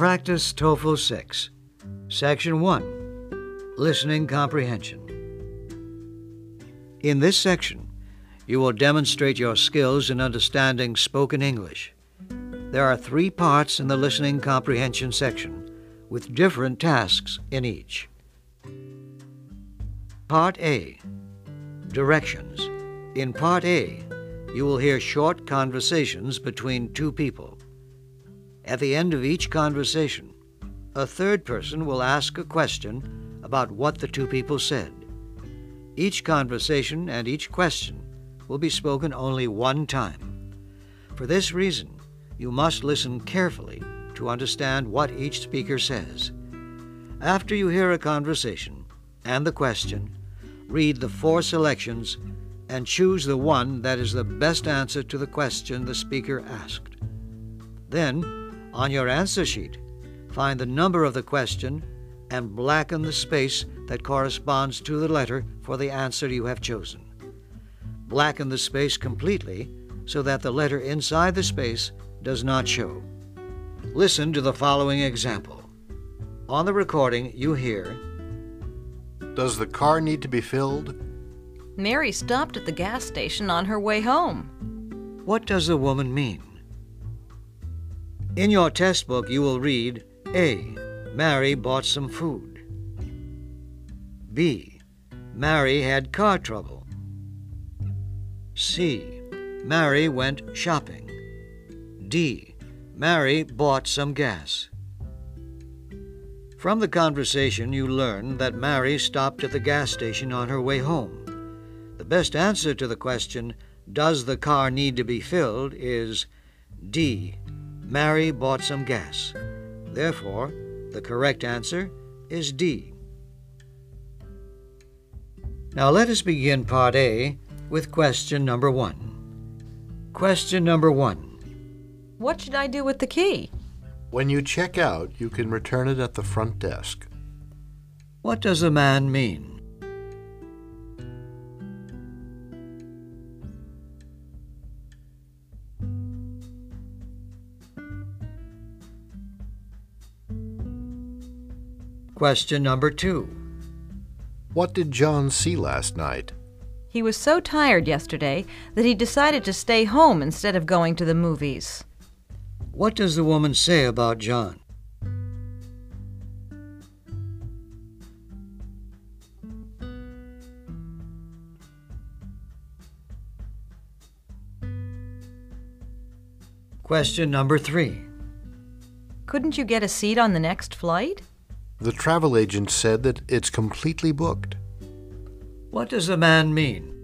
Practice TOEFL 6, Section 1 Listening Comprehension. In this section, you will demonstrate your skills in understanding spoken English. There are three parts in the listening comprehension section, with different tasks in each. Part A Directions. In Part A, you will hear short conversations between two people. At the end of each conversation, a third person will ask a question about what the two people said. Each conversation and each question will be spoken only one time. For this reason, you must listen carefully to understand what each speaker says. After you hear a conversation and the question, read the four selections and choose the one that is the best answer to the question the speaker asked. Then, on your answer sheet, find the number of the question and blacken the space that corresponds to the letter for the answer you have chosen. Blacken the space completely so that the letter inside the space does not show. Listen to the following example. On the recording, you hear Does the car need to be filled? Mary stopped at the gas station on her way home. What does the woman mean? In your test book, you will read A. Mary bought some food. B. Mary had car trouble. C. Mary went shopping. D. Mary bought some gas. From the conversation, you learn that Mary stopped at the gas station on her way home. The best answer to the question, Does the car need to be filled? is D. Mary bought some gas. Therefore, the correct answer is D. Now let us begin Part A with question number one. Question number one. What should I do with the key? When you check out, you can return it at the front desk. What does a man mean? Question number two. What did John see last night? He was so tired yesterday that he decided to stay home instead of going to the movies. What does the woman say about John? Question number three. Couldn't you get a seat on the next flight? The travel agent said that it's completely booked. What does the man mean?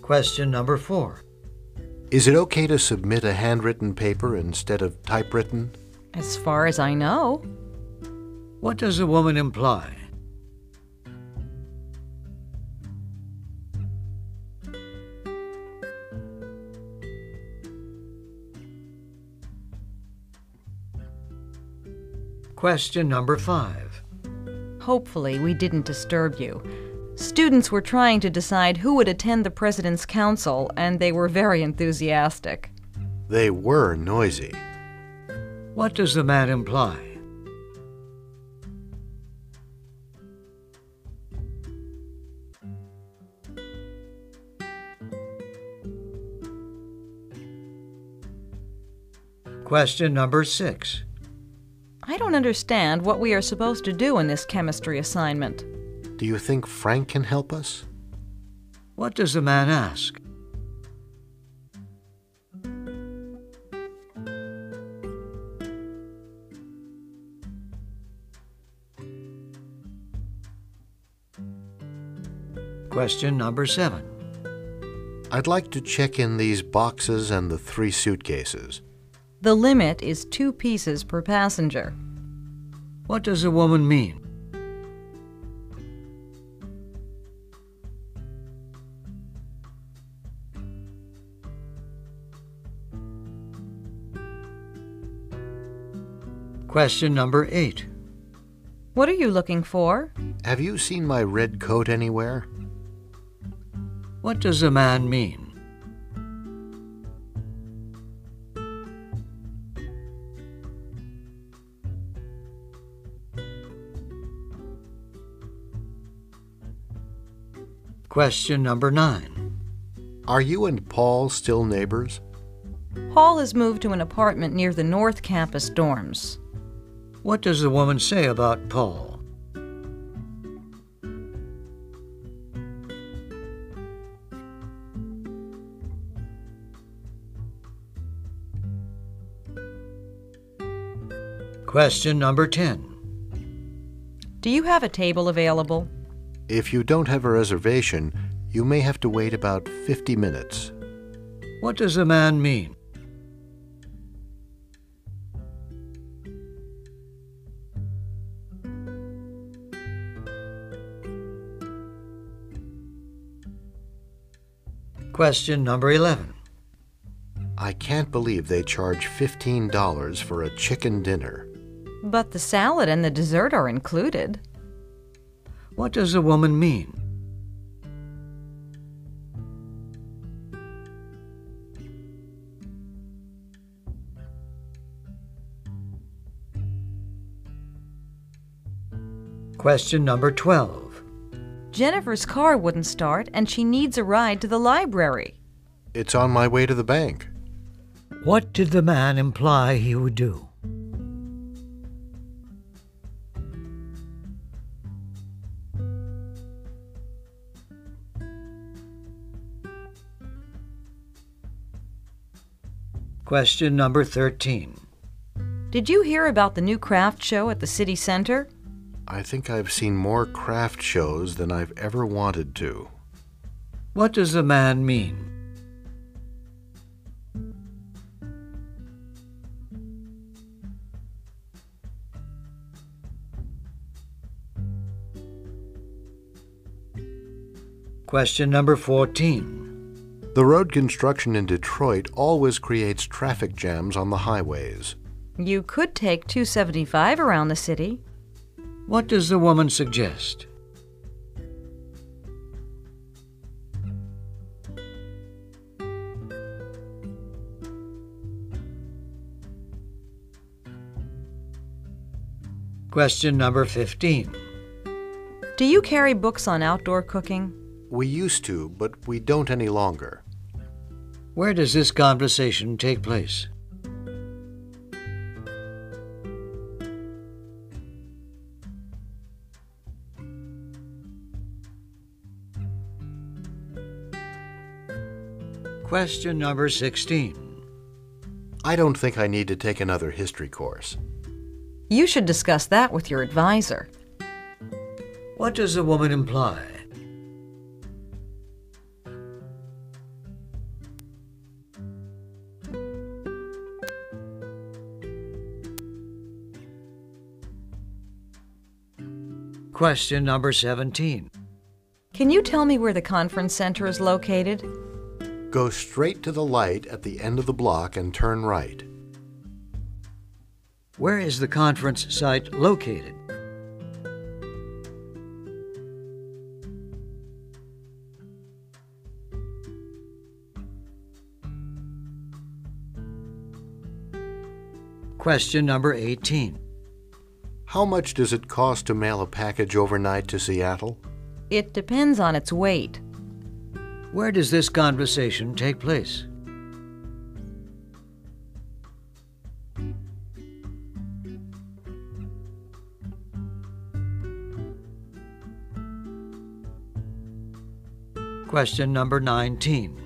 Question number four. Is it okay to submit a handwritten paper instead of typewritten? As far as I know. What does the woman imply? Question number five. Hopefully, we didn't disturb you. Students were trying to decide who would attend the President's Council, and they were very enthusiastic. They were noisy. What does the man imply? Question number six. I don't understand what we are supposed to do in this chemistry assignment. Do you think Frank can help us? What does the man ask? Question number seven. I'd like to check in these boxes and the three suitcases. The limit is two pieces per passenger. What does a woman mean? Question number eight. What are you looking for? Have you seen my red coat anywhere? What does a man mean? Question number nine. Are you and Paul still neighbors? Paul has moved to an apartment near the North Campus dorms. What does the woman say about Paul? Question number 10. Do you have a table available? If you don't have a reservation, you may have to wait about 50 minutes. What does a man mean? Question number 11. I can't believe they charge $15 for a chicken dinner. But the salad and the dessert are included. What does a woman mean? Question number 12. Jennifer's car wouldn't start and she needs a ride to the library. It's on my way to the bank. What did the man imply he would do? Question number 13. Did you hear about the new craft show at the city center? I think I've seen more craft shows than I've ever wanted to. What does the man mean? Question number 14. The road construction in Detroit always creates traffic jams on the highways. You could take 275 around the city. What does the woman suggest? Question number 15. Do you carry books on outdoor cooking? We used to, but we don't any longer. Where does this conversation take place? Question number 16. I don't think I need to take another history course. You should discuss that with your advisor. What does the woman imply? Question number 17. Can you tell me where the conference center is located? Go straight to the light at the end of the block and turn right. Where is the conference site located? Question number 18. How much does it cost to mail a package overnight to Seattle? It depends on its weight. Where does this conversation take place? Question number 19.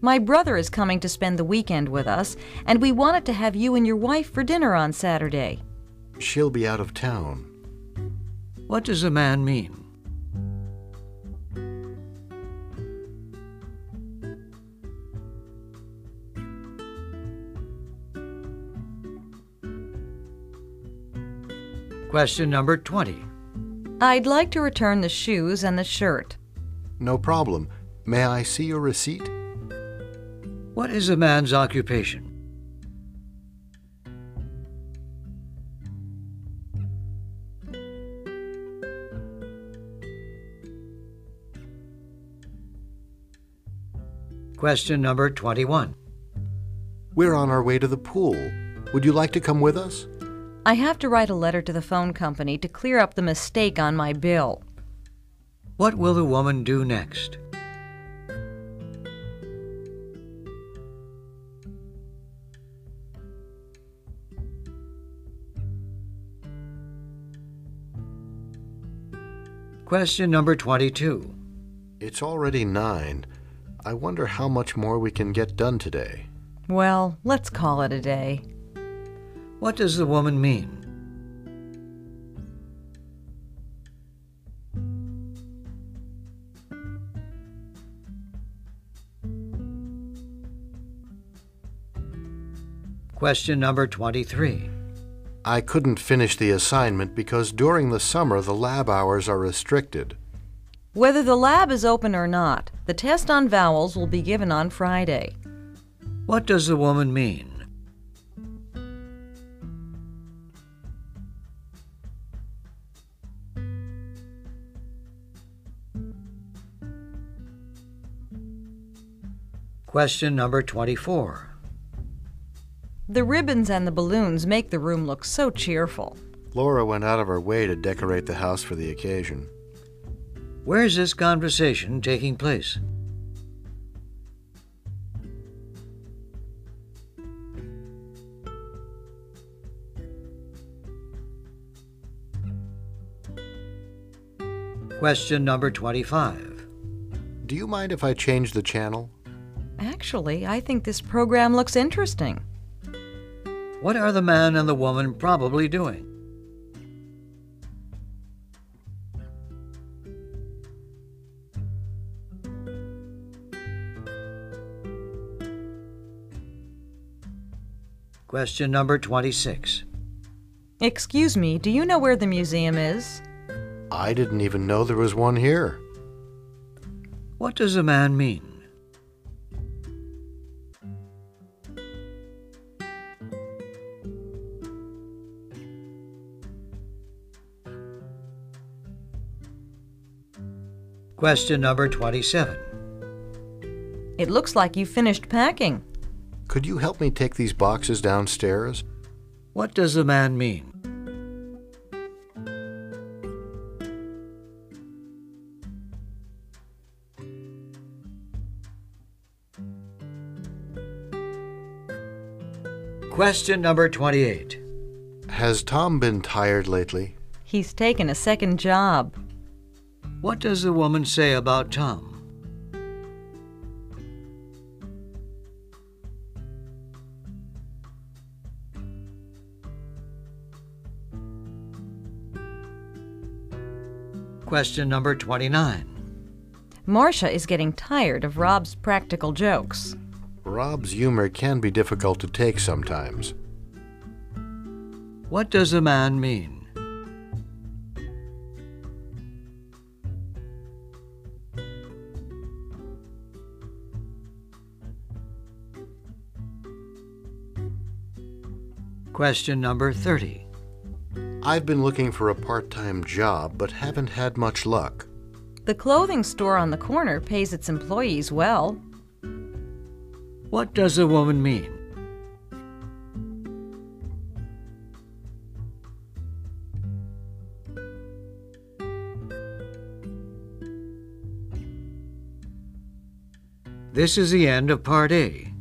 My brother is coming to spend the weekend with us, and we wanted to have you and your wife for dinner on Saturday. She'll be out of town. What does a man mean? Question number 20. I'd like to return the shoes and the shirt. No problem. May I see your receipt? What is a man's occupation? Question number 21. We're on our way to the pool. Would you like to come with us? I have to write a letter to the phone company to clear up the mistake on my bill. What will the woman do next? Question number 22. It's already nine. I wonder how much more we can get done today. Well, let's call it a day. What does the woman mean? Question number 23. I couldn't finish the assignment because during the summer the lab hours are restricted. Whether the lab is open or not, the test on vowels will be given on Friday. What does the woman mean? Question number 24. The ribbons and the balloons make the room look so cheerful. Laura went out of her way to decorate the house for the occasion. Where is this conversation taking place? Question number 25. Do you mind if I change the channel? Actually, I think this program looks interesting. What are the man and the woman probably doing? Question number 26. Excuse me, do you know where the museum is? I didn't even know there was one here. What does a man mean? Question number 27. It looks like you finished packing. Could you help me take these boxes downstairs? What does the man mean? Question number 28. Has Tom been tired lately? He's taken a second job. What does the woman say about Tom? Question number 29. Marcia is getting tired of Rob's practical jokes. Rob's humor can be difficult to take sometimes. What does a man mean? Question number 30. I've been looking for a part time job but haven't had much luck. The clothing store on the corner pays its employees well. What does a woman mean? This is the end of Part A.